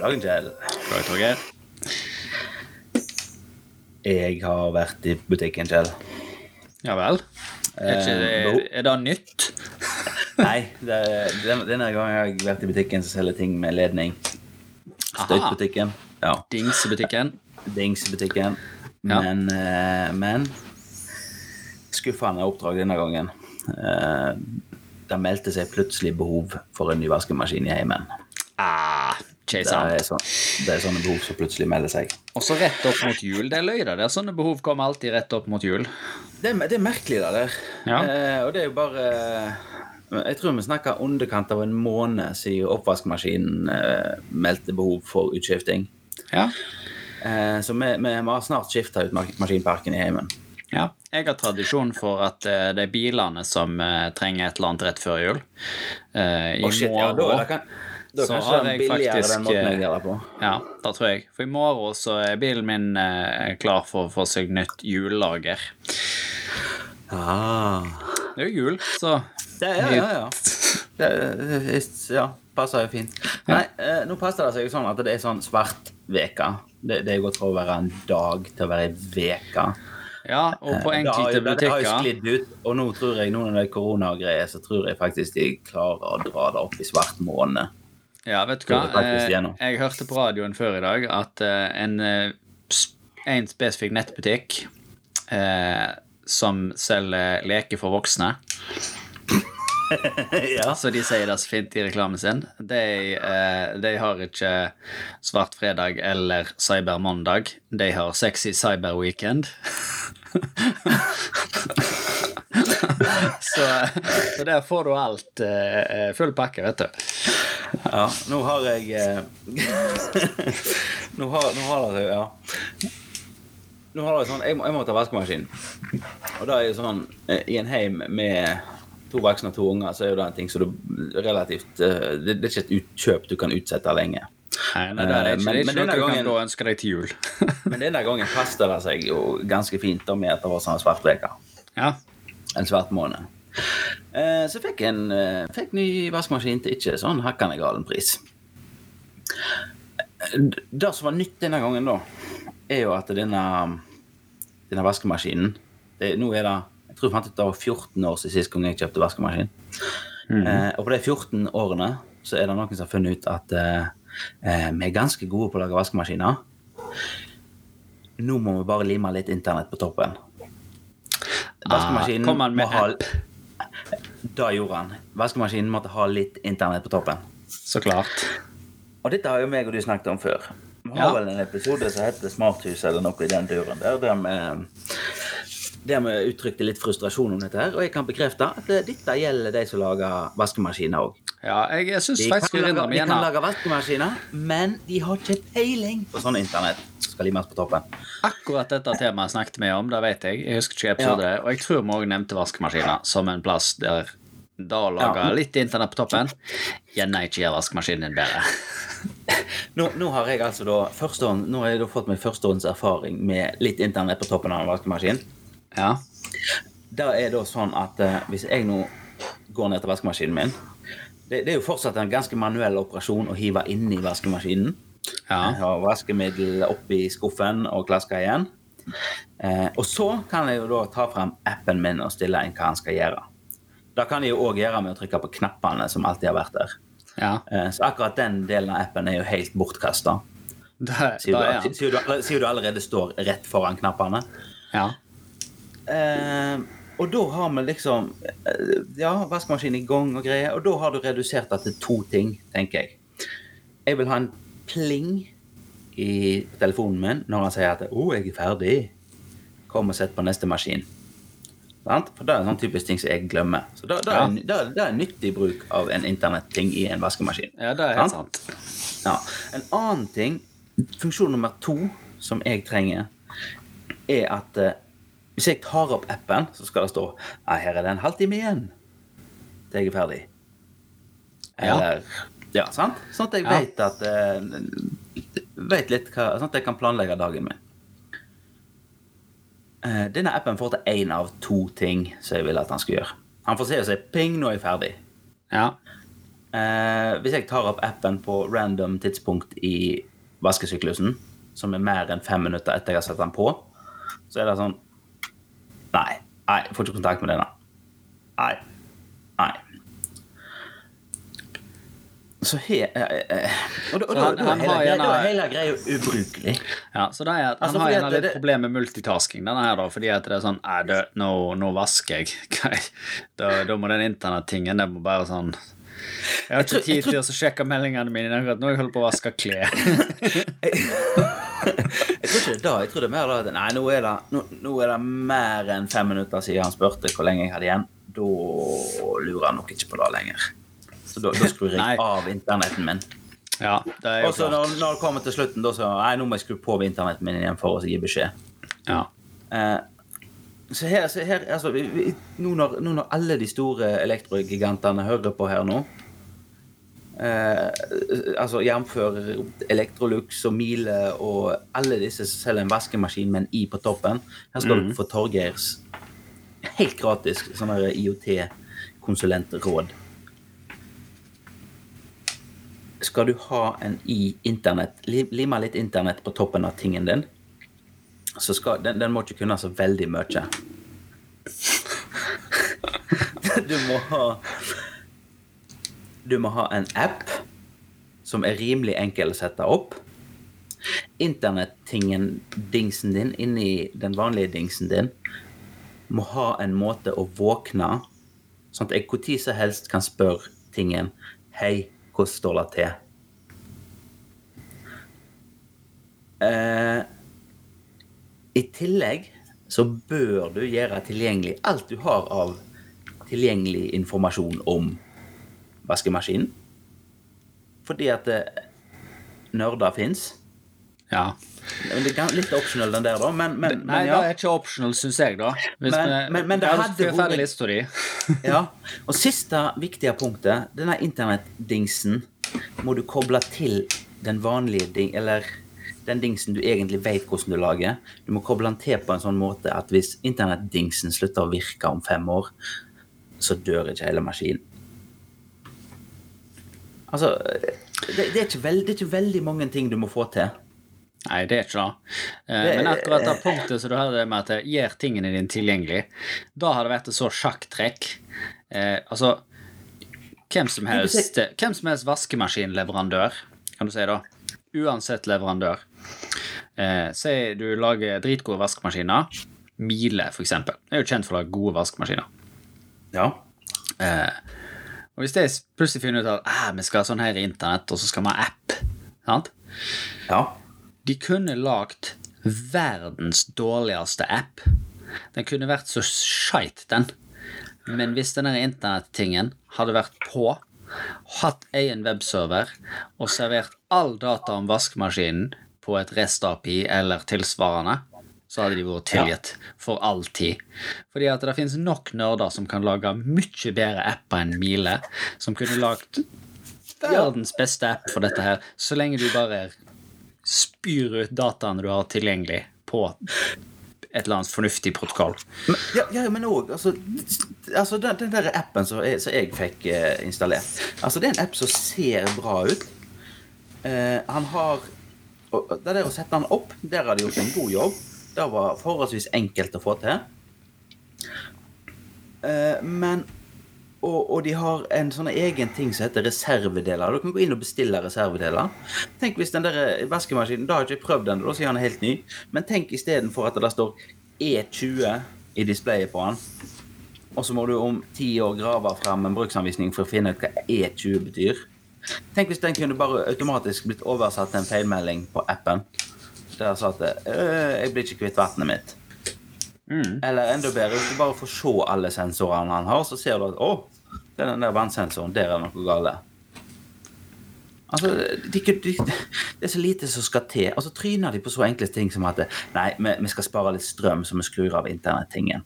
God Kjell. Dag, Torgeir. Jeg har vært i butikken, Kjell. Ja vel? Er, ikke, Eh, er, er det nytt? Nei, det, denne gangen har jeg vært i butikken som selger ting med ledning. Støytbutikken. Ja. Dingsebutikken. Dingsbutikken. Ja. Men, eh, men Skuffende oppdrag denne gangen. Eh, det meldte seg plutselig behov for en ny vaskemaskin i heimen. Ah, Det er, sånn, det er sånne behov som plutselig melder seg. Og så rett opp mot jul. Det er løy, det. der. Sånne behov kommer alltid rett opp mot jul. Det, er- det er merkelig, det der. Ja. Eh, og det er jo bare Jeg tror vi snakker underkant av en måned siden oppvaskmaskinen eh, meldte behov for utskifting. Ja. Eh, så vi, vi har snart skifta ut maskinparken i heimen. ja. Jeg har tradisjon for at uh, det er bilene som uh, trenger et eller annet rett før jul. Uh, I Å, shit, ja, da, da kan, da Så har jeg faktisk, jeg eh. Ja, det tror jeg. For i morgen så er bilen min eh, klar for å få seg nytt hjullager. Ah. Det er jo jul, så Det, ja, ja, ja. Det, det, ja, passer jo fint. Nei, eh, nå passer det seg jo sånn at det er sånn svartveka. Det, det er gått fra å være en dag til å være ei veke. Ja, og på Eh, enkelte butikker. Det har jo sklidd ut, og nå tror jeg noen av de koronagreier, så tror jeg faktisk de klarer å dra det opp i svart måne. Ja, vet du hva? jeg Eh. Jeg hørte på radioen før i dag at eh, en, eh, en spesifikk nettbutikk eh, som selger leker for voksne, ja. så de sier det så fint i reklamen sin, de, eh, de har ikke svart fredag eller Cyber mandag. De har sexy cyberweekend. så, så der får du alt. eh, full pakke, vet du. Ja. Nå har jeg eh, Nå har, nå har det Ja. Nå har det sånn Jeg må, jeg må ta vaskemaskin. Og da er jo sånn eh, I en heim med to voksne og to unger, så er jo det en ting som du relativt eh, Det, det er ikke et utkjøp du kan utsette lenge. Nei, nei, det er Eh, ikke, men- det er men denne du gangen- da ønske deg til jul. Men denne gangen passet det seg jo ganske fint da med at det var sånn svartveke. ja. En svart måned. Eh, så fikk jeg en eh, fikk ny vaskemaskin til ikke sånn hakkande galen pris. Eh, Det som var nytt denne gangen, da, er jo at denne, denne vaskemaskinen det, Nå er det Jeg tror jeg fant ut det var 14 år siden sist gang jeg kjøpte vaskemaskin. eh, og på de 14 årene så er det noen som har funnet ut at vi er ganske gode på å lage vaskemaskiner. Nå må vi bare lime litt internett på toppen. Vaskemaskinen Ah, han med må ha app? Det gjorde han. Vaskemaskinen måtte ha litt internett på toppen. Så klart. Og dette har jo meg og du snakket om før. Vi har Ja. vel en episode som heter Smarthus eller noe i den duren der, der vi, der vi uttrykte litt frustrasjon om dette her. Og jeg kan bekrefte at eh, dette gjelder de som lager vaskemaskiner òg. Ja, jeg syns De, faktisk jeg de kan lage vaskemaskiner, men de har ikke peiling på sånn internett skal limes på toppen. Akkurat dette temaet snakket vi om, det vet jeg. Jeg husker ikke episode, Ja. og jeg tror vi òg nevnte vaskemaskiner som en plass der da lager Ja. litt internett på toppen. Gjerne ikke gjør vaskemaskinen din bedre. Nå, nå har jeg altså da førstehånd, Nå har jeg da fått meg førstehånds erfaring med litt internett på toppen av en vaskemaskin. Ja. Det er da sånn at uh, hvis jeg nå går ned til vaskemaskinen min det, det er jo fortsatt en ganske manuell operasjon å hive inn i vaskemaskinen. Ja. Har vaskemiddel oppi skuffen og klaske igjen. Eh, og så kan jeg jo da ta frem appen min og stille inn hva han skal gjøre. Det kan jeg jo òg gjøre med å trykke på knappene som alltid har vært der. ja. Eh, så akkurat den delen av appen er jo helt bortkasta. Siden, du- du du allerede står rett foran knappene. Ja. Eh, og da har vi liksom eh, Ja, vaskemaskin i gang og greier. Og da har du redusert det til to ting, tenker jeg. Jeg vil ha en pling i telefonen min når han sier at 'Å, jeg er ferdig'. Kom og sett på neste maskin. For det er en sånn typisk ting som jeg glemmer. Så det, det, er, det, er, det er nyttig bruk av en internetting i en vaskemaskin. ja, det er helt sant. Ja. En annen ting, funksjon nummer to, som jeg trenger, er at eh, hvis jeg tar opp appen, så skal det stå «Nei, her er det en halvtime igjen til jeg er ferdig. Ja. Eller Ja, sant? Sånn at jeg Ja. vet at uh, Vet litt hva Sånn at jeg kan planlegge dagen min. Uh, Denne appen får til én av to ting som jeg vil at han skal gjøre. Han får se og si 'ping, nå er jeg ferdig'. Ja. Uh, hvis jeg tar opp appen på random tidspunkt i vaskesyklusen, som er mer enn fem minutter etter jeg har satt den på, så er det sånn Nei, nei, får ikke kontakt med denne. Nei. Nei. Så he, eh, eh, Og da, og da, da, er hele, har greia- da ubrukelig. Ja, så det er at Han Altså, har gjerne litt det- problem med multitasking, denne her da, fordi at det er sånn Nei, nå, nå vasker jeg. da, da må den internettingen Det må bare sånn Jeg har ikke tror- tid til å sjekke meldingene mine akkurat nå. Jeg holder på å vaske klær. Jeg tror ikke det da. Jeg tror det er mer da at Nei, nå er det, nå, nå er det mer enn fem minutter siden han spurte hvor lenge jeg hadde igjen. Da lurer han nok ikke på det lenger. Så da, da skrur jeg av internetten min. Ja, det er jo Og så når, når det kommer til slutten, da så Nei, nå må jeg skru på internetten min igjen for å gi beskjed. Ja. Eh, så her, så her altså, vi, vi, nå, når, nå når alle de store elektrogigantene hører på her nå eh, Altså jf. Electrolux og Miele og alle disse som selger en vaskemaskin med en I på toppen. Her skal du få Torgeirs helt gratis sånne IOT-konsulentråd. Skal du ha en i internett, lim- lime litt internett på toppen av tingen din, så skal, den, den må ikke kunne så veldig mye. Du må ha Du må ha en app som er rimelig enkel å sette opp. Internettingen, dingsen din, inni den vanlige dingsen din, må ha en måte å våkne Sånn at jeg når som helst kan spørre tingen Hei, hvordan står det til? Eh, I tillegg så bør du gjøre tilgjengelig alt du har av tilgjengelig informasjon om vaskemaskinen. Fordi at eh, nerder fins. ja. Det er litt optional, den der, da, men, men, Nei, men ja. det er ikke optional, syns jeg, da. Hvis Men- vi- men- men det hadde vært-. Ja, og siste viktige punktet, denne internettdingsen må du koble til den vanlige ding, eller den dingsen du egentlig vet hvordan du lager. Du må koble den til på en sånn måte at hvis internettdingsen slutter å virke om fem år, så dør ikke hele maskinen. Altså, det, det, er ikke veld, det er ikke veldig mange ting du må få til. Nei, det er ikke det. Eh, Men akkurat det punktet som du hadde med at det gjør tingene dine tilgjengelig, da har det vært et så sjakktrekk. Eh, altså hvem som, helst, hvem som helst vaskemaskinleverandør, kan du si da. Uansett leverandør. Eh, Si du lager dritgode vaskemaskiner. Miele, for eksempel. Er jo kjent for å lage gode vaskemaskiner. Ja. Eh, og hvis de plutselig finner ut at ah, vi skal ha sånn her i internett, og så skal vi ha app sant? Ja. De kunne lagd verdens dårligste app. Den kunne vært så skeit, den. Men hvis denne internettingen hadde vært på, hatt egen webserver og servert all data om vaskemaskinen på et REST-API eller tilsvarende, så hadde de vært tilgitt for all tid. Fordi at det finnes nok nerder som kan lage mye bedre apper enn Mile, som kunne lagd verdens beste app for dette her, så lenge du bare spyr ut dataene du har tilgjengelig på et eller annet fornuftig protokoll. Men, ja, ja, men òg altså, altså den, den der appen som jeg, som jeg fikk eh, installert Altså, det er en app som ser bra ut. Eh, han har og Det der å sette den opp, der har de gjort en god jobb. Det var forholdsvis enkelt å få til. Eh, men og, og de har en sånn egen ting som heter reservedeler. Du kan gå inn og bestille reservedeler. Tenk hvis den der vaskemaskinen Da har jeg ikke prøvd den, da sier han er helt ny. Men tenk istedenfor at det står E20 i displayet på den. Og så må du om ti år grave fram en bruksanvisning for å finne ut hva E20 betyr. Tenk hvis den kunne bare automatisk blitt oversatt til en feilmelding på appen. Der sa at øh, 'Jeg blir ikke kvitt vannet mitt'. Eller enda bedre, hvis du bare får se alle sensorene han har, så ser du at 'Å, det er den der vannsensoren. Der er det noe galt'. Altså, de, de, Det er så lite som skal til. Og så tryner de på så enkle ting som at 'Nei, vi, vi skal spare litt strøm, så vi skrur av internettingen'.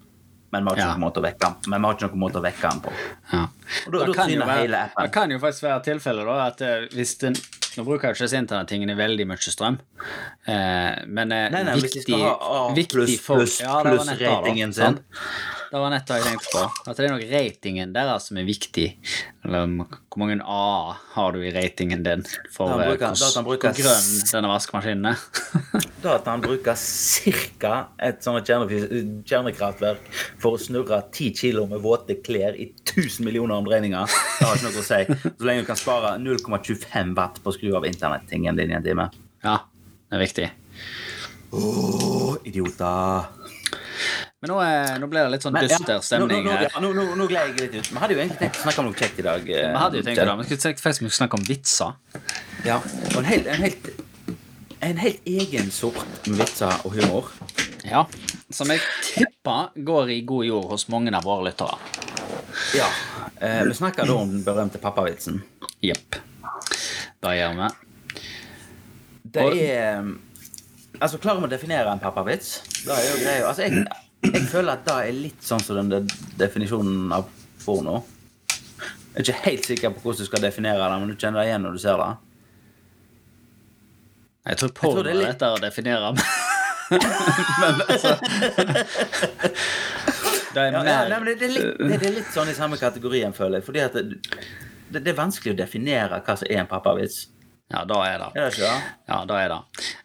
Men vi har ikke Ja. noen måte å vekke den Men vi har ikke noen måte å vekke den på. Ja. Og da, Det da kan, være, appen. det kan jo faktisk være tilfellet da, at eh, hvis den Nå bruker jo ikke disse internettingene veldig mye strøm, eh, men eh, Nei, nei, viktig, ha A viktig pluss for- pluss Ja, pluss ratingen sin. sant? Det var nettopp jeg tenkte på. At det er nok ratingen deres som er viktig. Eller hvor mange A har du i ratingen din for bruker- hvor, bruker hvor grønn denne vaskemaskinen er? Da at han bruker ca. et sånt kjernekraftverk for å snurre 10 kilo med våte klær i 1000 millioner omdreininger, det har ikke noe å si. Så lenge du kan spare 0,25 watt på å skru av internettingen din i en time. ja, det er viktig. Åh, idioter. Men nå, er, nå ble det litt sånn dyster stemning nå, nå, her. ja, nå, nå, nå gled jeg litt ut. Vi hadde jo egentlig tenkt å snakke om noe kjekt i dag. eh, Vi hadde jo tenkt det, da. vi skulle faktisk snakke om vitser. Ja, og en helt, en helt, en helt egen sort med vitser og humor. Ja, Som jeg tipper går i god jord hos mange av våre lyttere. Ja. Eh, vi snakker da om den berømte pappavitsen. Jepp. Det gjør vi. Det er Altså, klarer vi å definere en pappavits? Det er jo greia. Altså, jeg, jeg føler at det er litt sånn som den definisjonen av porno. Jeg er ikke helt sikker på hvordan du skal definere det, men du kjenner det igjen når du ser det. Jeg tror porno tror det er litt- lettere å definere. men altså Det er Ja, ja, nei, det, er litt, det, er litt sånn i samme kategorien, føler jeg. Fordi at det, det, det er vanskelig å definere hva som er en pappavits. Ja, da er det. Er det ikke det? Ja, da er det.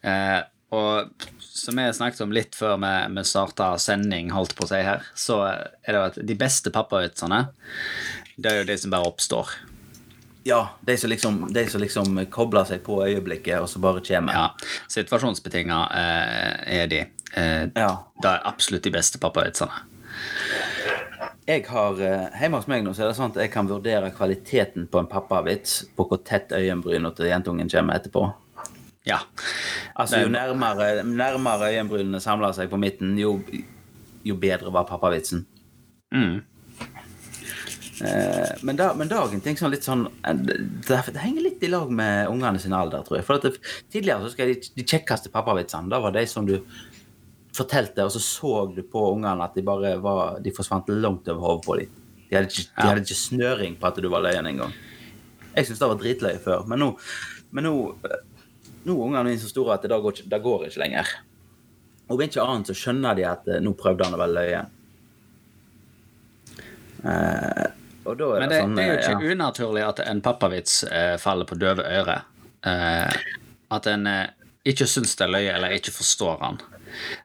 Eh, og som jeg snakket om litt før vi, vi starta sending, holdt på å si her, så er det jo at de beste pappavitsene, det er jo de som bare oppstår. Ja, de som liksom, de som liksom kobler seg på øyeblikket, og så bare kommer. Ja, Situasjonsbetinga eh, er de. Eh, Ja. Det er absolutt de beste pappavitsene. Jeg har, eh, Hjemme hos meg nå så er det sånn at jeg kan vurdere kvaliteten på en pappavits på hvor tett øyenbryna til jentungen kommer etterpå. Ja. Altså, Jo nærmere, nærmere øyenbrynene samler seg på midten, jo, jo bedre var pappavitsen. Mm. Eh, men, da, men dagen ting sånn litt sånn eh, det, det henger litt i lag med ungene sin alder, tror jeg. For det, Tidligere så skal de, de kjekkeste pappavitsene da var de som du fortalte, og så så du på ungene at de bare var, de forsvant langt over hodet på dem. De hadde ikke, de hadde ikke snøring på at du var løyen engang. Jeg syns det var dritløye før, men nå, men nå, eh, nå er ungene mine så store at det, da går det går ikke lenger. Og om ikke annet så skjønner de at eh, nå prøvde han å være løyen. Eh, og da er Men det, det, sånn det er jo eh, ikke ja. unaturlig at en pappavits eh, faller på døve ører. Eh, at en eh, ikke syns det er løye, eller ikke forstår han.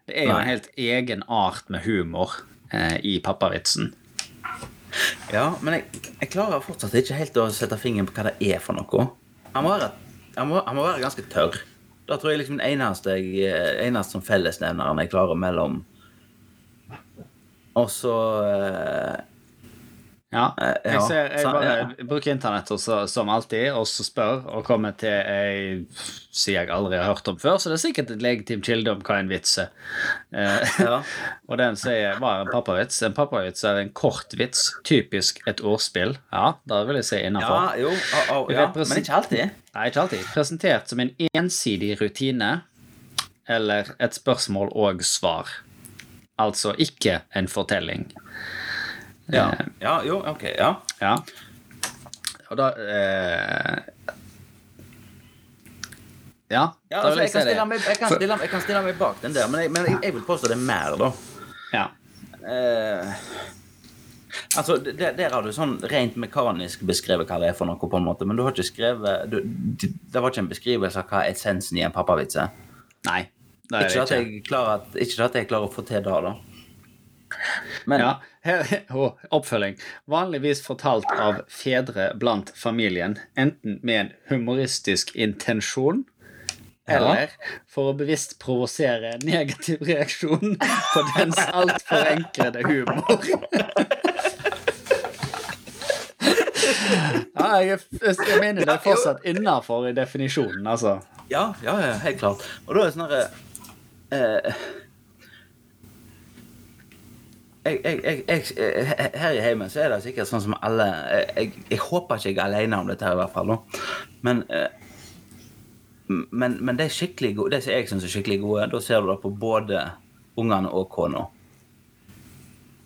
Det er jo Nei. en helt egen art med humor eh, i pappavitsen. Ja, men jeg, jeg klarer fortsatt ikke helt å sette fingeren på hva det er for noe. Han må være, han må, han må være ganske tørr. Da tror jeg liksom den eneste, jeg, eh, eneste som fellesnevneren jeg klarer mellom Og så eh, Ja, Eh, jeg, ser, jeg bare bruker internett også, som alltid, og så spør og kommer til ei side jeg aldri har hørt om før, så det er sikkert et legitimt kilde om hva en vits er. Eh, Ja. og den sier hva er en pappavits? En pappavits er en kort vits, typisk et ordspill. Ja, da vil jeg si Ja, innafor. jo, oh, oh, ja, men ikke alltid. Nei, ikke alltid. Presentert som en ensidig rutine eller et spørsmål og svar. Altså ikke en fortelling. Ja, ja jo, ok, ja. Ja. Og da eh, Ja, ja da altså, jeg, kan det. stille meg, jeg, kan stille, jeg kan stille meg bak den der, men jeg, men jeg, jeg vil påstå det er mer, da. Ja. Eh, altså, der, der har du sånn rent mekanisk beskrevet hva det er for noe, på en måte, men du har ikke skrevet du, Det var ikke en beskrivelse av hva essensen i en pappavits er. Nei, det er Ikke det at, jeg klarer at, ikke at jeg klarer å få til det, da. Men Ja, her, oppfølging. Vanligvis fortalt av fedre blant familien, enten med en humoristisk intensjon eller for å bevisst provosere negativ reaksjon på dens altfor enklede humor. Ja, jeg, jeg mener det er fortsatt innafor definisjonen, altså. ja, ja, ja, helt klart. Og da er det sånn herre eh, jeg, jeg, jeg, jeg, her i heimen så er det sikkert sånn som alle Jeg, jeg, håper ikke jeg er alene om dette, her i hvert fall. nå. Men, eh, men, men det gode, det som jeg syns er skikkelig gode, da ser du det på både ungene og kona.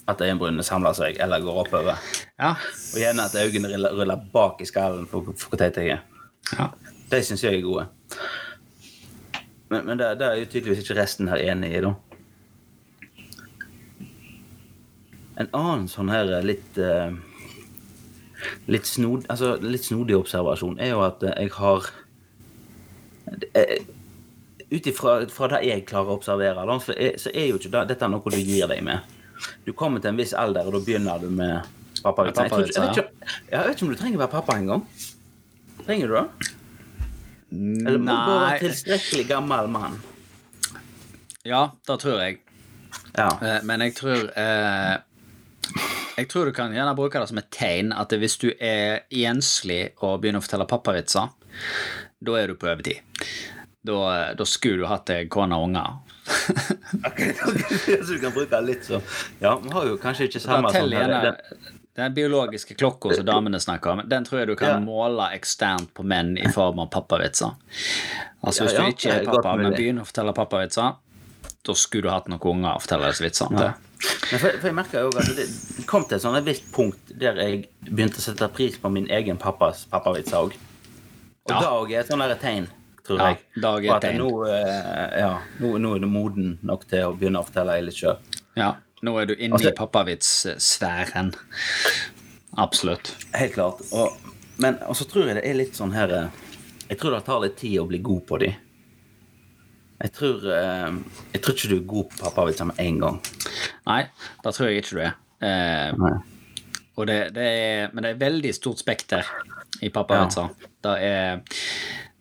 At øyenbrynene samler seg eller går oppover. Ja. Og gjerne at øynene ruller bak i skallen for, for hvor teit jeg er. ja. De syns jeg er gode. Men, men det, det er jo tydeligvis ikke resten her enig i, da. En annen sånn her eh, litt eh, litt, snod, altså, litt snodig observasjon er jo at eh, jeg har Ut ifra det jeg klarer å observere, så, er, så er jo ikke det, dette noe du gir deg med. Du kommer til en viss alder, og da begynner du med pappa. Jeg, jeg, ikke- jeg vet ikke om du trenger å være pappa engang. Trenger du det? Eller må du være tilstrekkelig gammel mann? Ja, det tror jeg. Ja. Men jeg tror eh, Jeg tror du kan gjerne bruke det som et tegn at hvis du er enslig og begynner å fortelle pappavitser, da er du på overtid. Da, da skulle du hatt deg kone og unger. Så du kan bruke det litt så Ja, vi har jo kanskje ikke samme sånn Den biologiske klokka som damene snakker om, den tror jeg du kan Ja. måle eksternt på menn i form av pappavitser. Altså Hvis Ja, ja, du ikke er pappa, men begynner å fortelle pappavitser, da skulle du hatt noen unger å fortelle disse vitsene til. Men for, for jeg merker jo at det kom til et visst punkt der jeg begynte å sette pris på min egen pappas pappavitser òg. Og Ja. da òg er et sånt tegn, tror Ja, jeg. da er på et tegn. Nå, eh, ja, nå, nå er du moden nok til å begynne å fortelle jeg litt sjøl. Ja, nå er du inne Altså- i pappavitssfæren. Absolutt. Helt klart. Og, men så tror jeg det er litt sånn her eh, Jeg tror det tar litt tid å bli god på de. Jeg tror, eh, jeg tror ikke du er god på pappavitser med en gang. Nei, da tror jeg ikke du er. Eh, det, det er, men det er veldig stort spekter i pappavitser. Det er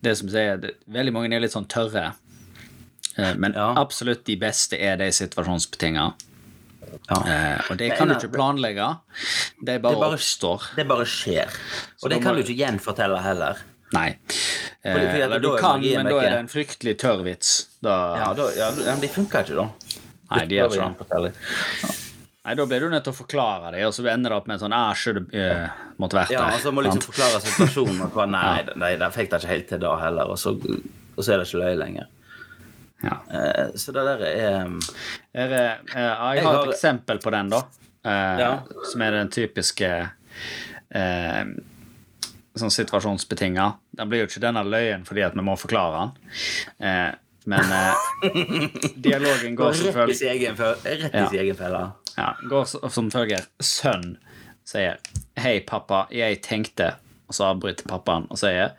det som sier Veldig mange er litt sånn tørre. Eh, men Ja. absolutt de beste er de situasjonsbetinga. Ja. Eh, og det kan du ikke planlegge. Det bare, Det bare- oppstår. Det bare skjer. Og det kan du ikke gjenfortelle heller. Nei. Fordi- fordi eller du er kan, men da er det en fryktelig tørr vits. Da, Ja, da, ja, men de funker ikke, da. Nei, de gjør ikke det. Nei, da blir du nødt til å forklare det, og så ender det opp med en sånn ah, should uh, måtte vært Ja, og så må liksom forklare situasjonen. Og hva, nei, nei, de fikk det ikke helt til da heller. Og så, og så er det ikke løye lenger. Ja. Uh, så det der er um, Er, det- eh, jeg Jeg har har- et eksempel på den, da. Ja. Som er den typiske eh, sånn situasjonsbetinga. Den blir jo ikke denne løyen fordi at vi må forklare den. Eh, men eh, dialogen går som følger Ja. går som følger. Sønn sier 'Hei, pappa, jeg tenkte' Og så avbryter pappaen og sier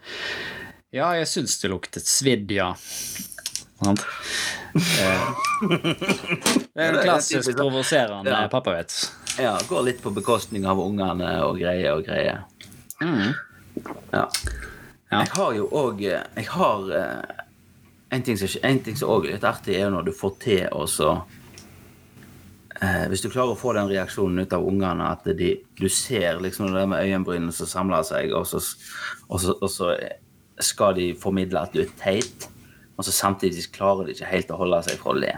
'Ja, jeg syns det luktet svidd, ja'. Sant? Eh, det er en klassisk provoserende Ja. pappavits. Ja, går litt på bekostning av ungene og greier og greier. Mm. Ja. Ja. Jeg har jo òg Jeg har eh, En ting som en ting som også er litt artig, er jo når du får til å så eh, Hvis du klarer å få den reaksjonen ut av ungene at de, du ser liksom det med øyenbrynene som samler seg, og så, og, så, og så skal de formidle at du er teit, og så samtidig klarer de ikke helt å holde seg fra å le.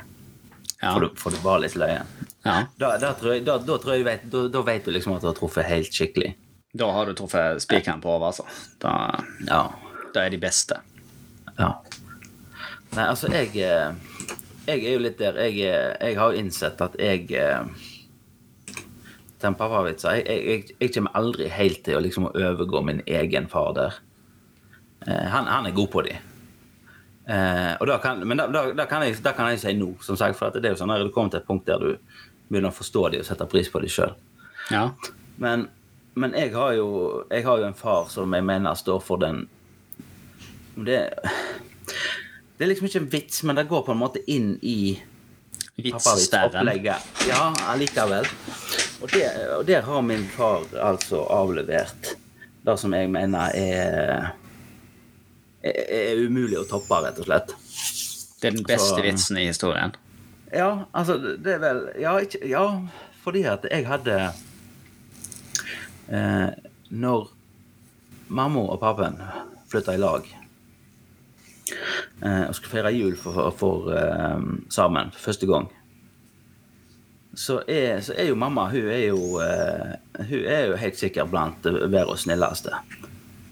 Ja. For, du, for du var litt løyen. ja. Da, da, tror jeg, da, da, tror jeg du vet, da vet du liksom at du har truffet helt skikkelig. Da har du truffet spikeren på hodet, altså. Da, Ja. da er de beste. Ja. Nei, altså, jeg eh, Jeg er jo litt der. Jeg, eh, jeg har jo innsett at jeg eh, Den pappavitsa jeg, jeg, jeg, jeg kommer aldri helt til å liksom overgå min egen far der. Eh, han, han er god på de. Eh, og da kan, men da, da, da, kan jeg, da kan jeg si nå, som sagt. For det er jo sånn at du kommer til et punkt der du begynner å forstå de og sette pris på de sjøl. Ja. Men, men jeg, har jo, jeg har jo en far som jeg mener står for den Det, det er liksom ikke en vits, men det går på en måte inn i pappavitsopplegget. Ja, allikevel. Og, det, og der har min far altså avlevert det som jeg mener er, er, er umulig å toppe, rett og slett. Det er den beste Så- vitsen i historien. Ja, altså, det er vel Ja, ikke, ja fordi at jeg hadde eh, Når mamma og pappaen flytta i lag eh, og skulle feire jul for, for, eh, sammen for første gang, så er, så er jo mamma Hun er jo, eh, hun er jo helt sikkert blant verdens og snilleste.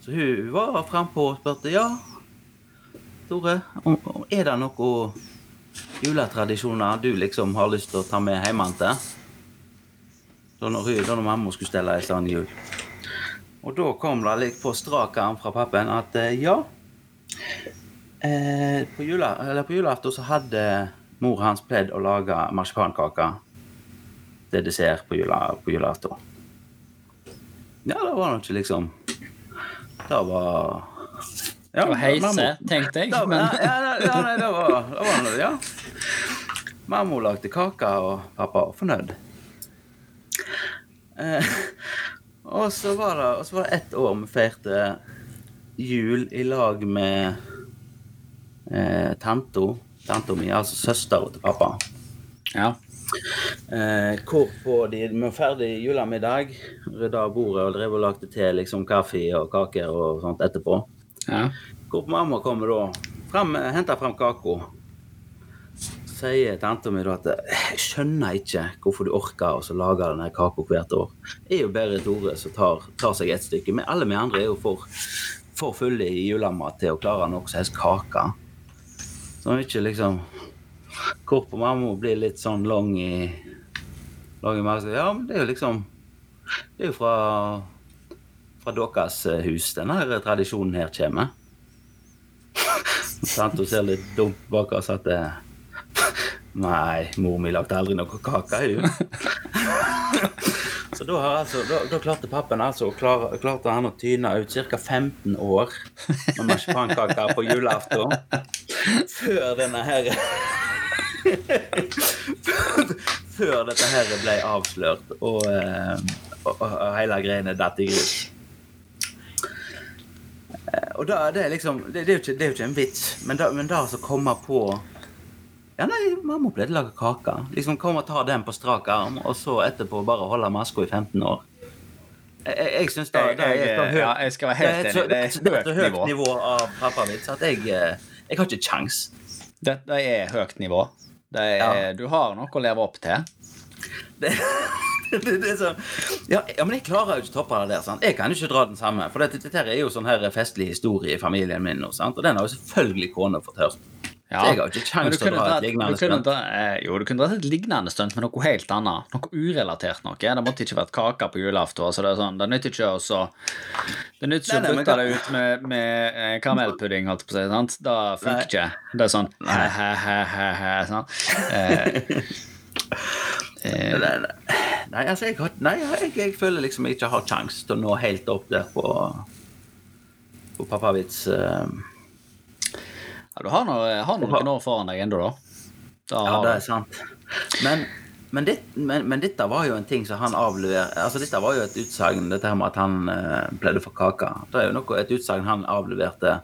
Så hun var frampå og spurte ja, Tore, om, om, er det noen juletradisjoner du liksom har lyst til å ta med hjemmefra? Da når, hun- da når mamma skulle stelle ei sånn jul. Og da kom det litt på strak arm fra pappen at eh, ja eh, på, jula, på julaften så hadde mor hans pledd å lage marsipankaker. til dessert på, jula, på julaften. Ja, det var nå ikke liksom Det var ja, var heise, tenkte jeg, Da- men ja, ja, ja, nei, det var, det var ja. Mamma lagde kake, og pappa var fornøyd. Eh, og så var det og så var det ett år vi feirte jul i lag med eh, tanta. Tanta mi, altså søstera til pappa. Ja. Eh, hvorpå de var ferdig julemiddag, rydda bordet og drev og lagde te, liksom kaffe og kaker og sånt etterpå. ja. Hvorpå mamma kommer da, frem, henter frem kaka. Sier tanta mi at jeg skjønner ikke hvorfor du orker å lage denne kaka hvert år. Det er jo bare Tore som tar, tar seg et stykke. Men alle vi andre er jo for, for fulle i julemat til å klare noe som helst kake. Så ikke liksom Hvorpå mamma blir litt sånn lang i lang i magen. Ja, men det er jo liksom Det er jo fra fra deres eh, hus denne her tradisjonen her kommer. Sant, ser litt dumt bak oss at det, Nei, mor mi lagde aldri noe kake, hun. Så da, altså, da, da klarte pappen altså, klar, klarte han å tyne ut ca. 15 år med marsipankaker på julaften. Før denne her Før dette her ble avslørt og, eh, og, og, og hele greiene datt i grus. Eh, Og da, det er liksom Det, det, er, jo ikke, det er jo ikke en vits, men da, å komme kommer på Ja, nei, mamma pleide å lage kaker. Liksom kom og ta den på strak arm, og så etterpå bare holde maska i 15 år. Jeg, jeg, syns det, det er et ja, jeg skal være helt det er så- Det er høyt så høyt nivå. av pappavits at jeg, jeg har ikke kjangs. Dette er høyt nivå. Det er, Ja. Du har noe å leve opp til. Det, det, det sånn ja, ja, men jeg klarer jo ikke å toppe det der. Sant? Jeg kan jo ikke dra den samme. For dette, dette er jo sånn her festlig historie i familien min og? Og den har jo selvfølgelig kona fått hørt. Ja. Jeg har ikke kjangs til å dra et lignende stunt. eh, Jo, du kunne dratt et lignende stunt med noe helt annet. Noe urelatert noe. Det måtte ikke vært kake på julaften. Altså det, er sånn, det nytter ikke å så Det nytter ikke Nei, å bytte det ut med, med eh, karamellpudding, holdt på å si. sant? Da funker ikke. Det er sånn he-he-he-he. Sånn. Eh, eh, Nei, nei, nei, altså, jeg, har, nei jeg, jeg føler liksom jeg ikke har kjangs til å nå helt opp der på På pappavits. eh, ja, du har, noe, har noen år foran deg ennå, da. da Ja, det er sant. Men, men, det, men, men dette var jo en ting som han avleverer Altså, dette var jo et utsagn, dette her med at han uh, pleide for kake. Det er jo noe, et utsagn han avleverte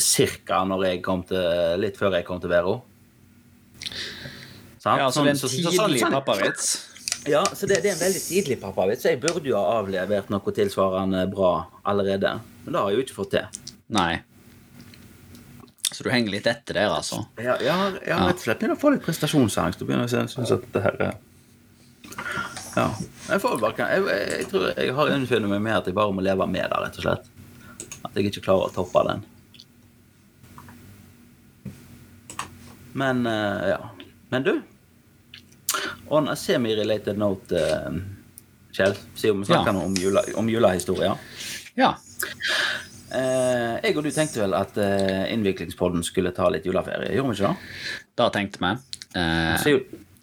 cirka når jeg kom til Litt før jeg kom til Vero. Sant? Ja, så det er en Sånn- så- tidlig sånn- pappavits. Ja, så det, det er en veldig tidlig pappavits. Så jeg burde jo ha avlevert noe tilsvarende bra allerede. Men det har jeg jo ikke fått til. Nei. Så du henger litt etter der, altså. Ja, jeg har rett og slett Begynner å få litt prestasjonsangst. Du begynner å synes at dette her er Ja. Jeg får bare jeg, jeg, tror jeg har innfunnet meg med at jeg bare må leve med det, rett og slett. At jeg ikke klarer å toppe den. Men eh, ja. Men du On a semi-related note, uh, Kjell, siden vi snakker Ja. om, jula, om julehistorier. Ja. Eh, jeg og du tenkte vel at eh, Innviklingspodden skulle ta litt juleferie, gjorde vi ikke det? Det tenkte vi. Eh, Så,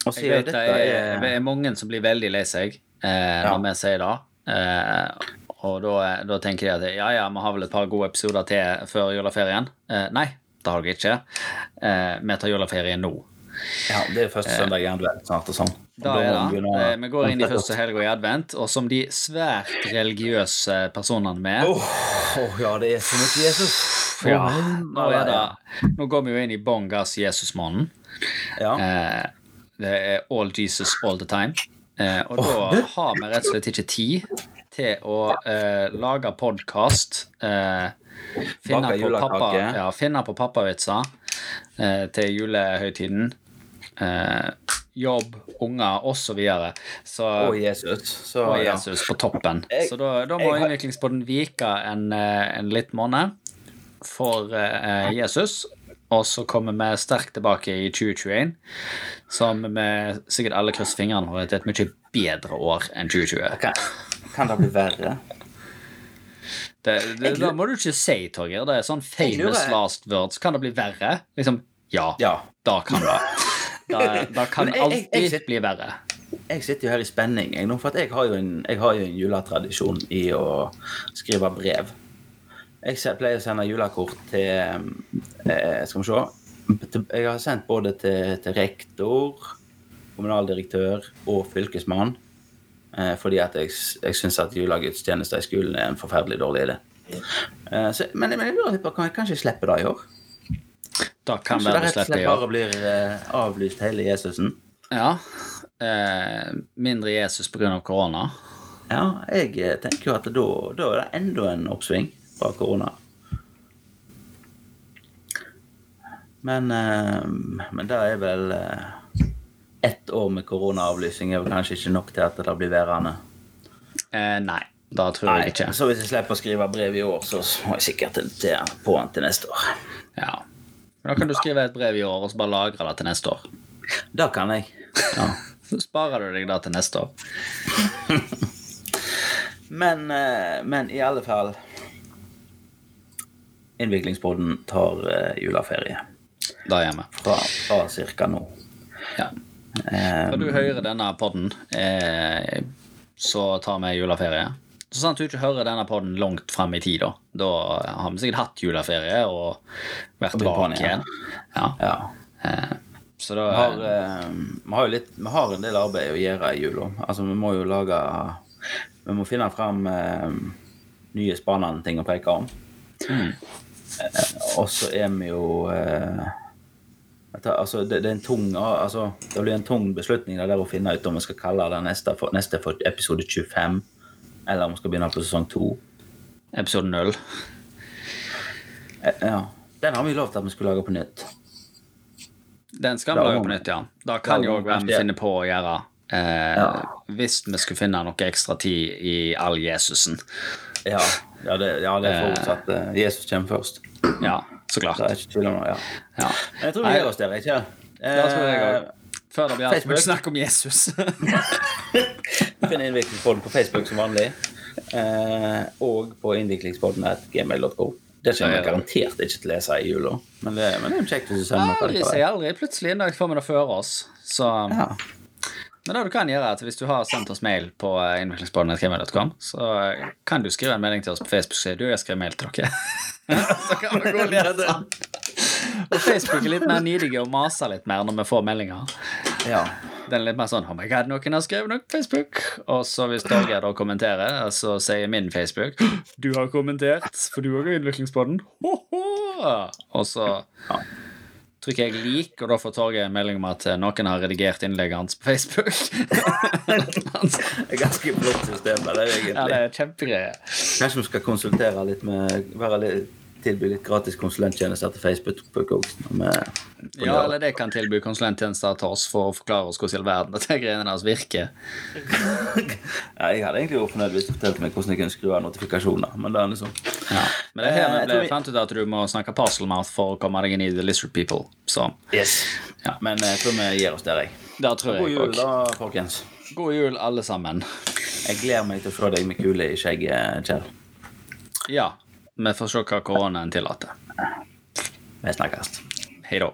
og dette er, det er mange som blir veldig lei seg eh, når vi sier det. Eh, og da, da tenker de at ja, ja, vi har vel et par gode episoder til før juleferien. Eh, nei, det har dere ikke. Eh, vi tar juleferie nå. Ja, det er første søndag i advent snart og sånn. Da er det. å- Eh, Vi går inn i første helga i advent, og som de svært religiøse personene vi er Åh, åh, ja, det er så mye Jesus. ja, nå, er det, nå går vi jo inn i bånn gass Jesus-måneden. Ja. Eh, det er all Jesus all the time. Eh, og da har vi rett og slett ikke tid til å eh, lage podkast. Eh, finne, ja, finne på pappavitser eh, til julehøytiden. Eh, jobb, unger osv. Så, så Og Jesus. Så, og ja. På toppen. Jeg- Så da, da må jeg vike en, eh, en litt måned for eh, Jesus. Og så kommer vi sterkt tilbake i 2021, som vi sikkert alle krysser fingrene for at er et mye bedre år enn 2020. Kan, kan det bli verre? Det, det, da må du ikke si, Torgeir. Det er sånn famous last words. Kan det bli verre? Liksom, ja. Ja. Da kan det. Da, da kan jeg, alltid jeg- jeg bli verre. Jeg sitter jo her i spenning, jeg, nå, for at jeg har jo en, jeg har jo en juletradisjon i å skrive brev. Jeg pleier å sende julekort til eh, Skal vi se. Jeg har sendt både til, til rektor, kommunaldirektør og fylkesmann. Eh, fordi at jeg, jeg syns at julegudstjenester i skolen er en forferdelig dårlig idé. Eh, så, men, men jeg lurer litt på kan jeg kanskje slippe det i år? Da kan Kanskje det være rett og slett det bare blir eh, avlyst hele Jesusen? Ja. Eh, mindre Jesus pga. korona. Ja, jeg eh, tenker jo at da, da er det enda en oppsving fra korona. Men, eh, men det er vel eh, Ett år med koronaavlysning er vel kanskje ikke nok til at det blir værende. Eh, nei, da tror jeg ikke. Så hvis jeg slipper å skrive brev i år, så må jeg sikkert til, på den til neste år. Ja. Da kan du skrive et brev i år og så bare lagre det til neste år. Det kan jeg. Ja. Så sparer du deg det til neste år. Men, eh, men i alle fall Innviklingspodden tar eh, juleferie Da gjør vi. fra, fra cirka nå. Ja. Eh, Når du hører denne podden, eh, så tar vi juleferie. Så sant du ikke hører denne podden langt fram i tid, da. Da har vi sikkert hatt juleferie og vært tilbake igjen. igjen. Ja. ja. Eh, så da Vi har, eh, vi har litt Vi har en del arbeid å gjøre i jula. Altså, vi må jo lage Vi må finne fram eh, nye spennende ting å preke om. Mm. Eh, og så er vi jo eh, altså, det, det en tung altså, Det blir en tung beslutning det der å finne ut om vi skal kalle det neste for, neste for episode 25, eller om vi skal begynne på sesong 2. Episode null. Eh, ja. Den har vi lovt at vi skulle lage på nytt. Den skal vi lage på nytt, ja. Da kan jo hvem finner på å gjøre. Eh, Ja. Hvis vi skulle finne noe ekstra tid i all Jesusen. Ja, ja, det, ja, det er forutsatt eh, Jesus kommer først. Ja, så klart. Så om det, ja. Ja. Men jeg tror vi gir oss der, ikke jeg Eh. Før det blir altfor mye snakk om Jesus. Du finner Innviklingspodden på Facebook som vanlig. Eh, og på innviklingspodden.gmail.com. Det kommer jeg garantert ikke til å lese i jula, men det, men det er jo kjekt hvis du sender noe. aldri si aldri. Plutselig en dag får vi det før oss. Så Ja. Men det du kan gjøre er at hvis du har sendt oss mail på eh, innviklingspodden.gmail.com, så eh, kan du skrive en melding til oss på Facebook og si du, jeg skrev mail til dere. så kan vi gå og lese den. Og Facebook er litt mer nidige og maser litt mer når vi får meldinger. ja. Den litt mer sånn Oh my god, noen har skrevet noe på Facebook. Og så hvis Torgeir da kommenterer, så sier min Facebook Du har kommentert, for du òg er ho. Og så Ja. trykker jeg lik, og da får Torgeir en melding om at noen har redigert innlegget hans på Facebook. Det er ganske blått system, det er egentlig. ja, det er kjempegreier. Kanskje vi skal konsultere litt med være litt, Tilby litt gratis konsulenttjenester til Facebook Ja, eller det kan tilby konsulenttjenester til oss for å forklare oss hvordan i all verden dette greiene deres virker. Ja, jeg hadde egentlig vært fornøyd hvis du fortalte meg hvordan jeg kunne skru av notifikasjoner, men det er liksom Ja. Men det er her ble, jeg fant ut at du må snakke parcelmouth for å komme deg inn i The Lizard People. Så Yes. Ja. Men jeg tror vi gir oss der, jeg. det tror God jeg jul, da, folkens. God jul, alle sammen. Jeg gleder meg til å se deg med kule i skjegget, Kjell. Ja, vi får se hva koronaen tillater. Vi snakkes. Hei da.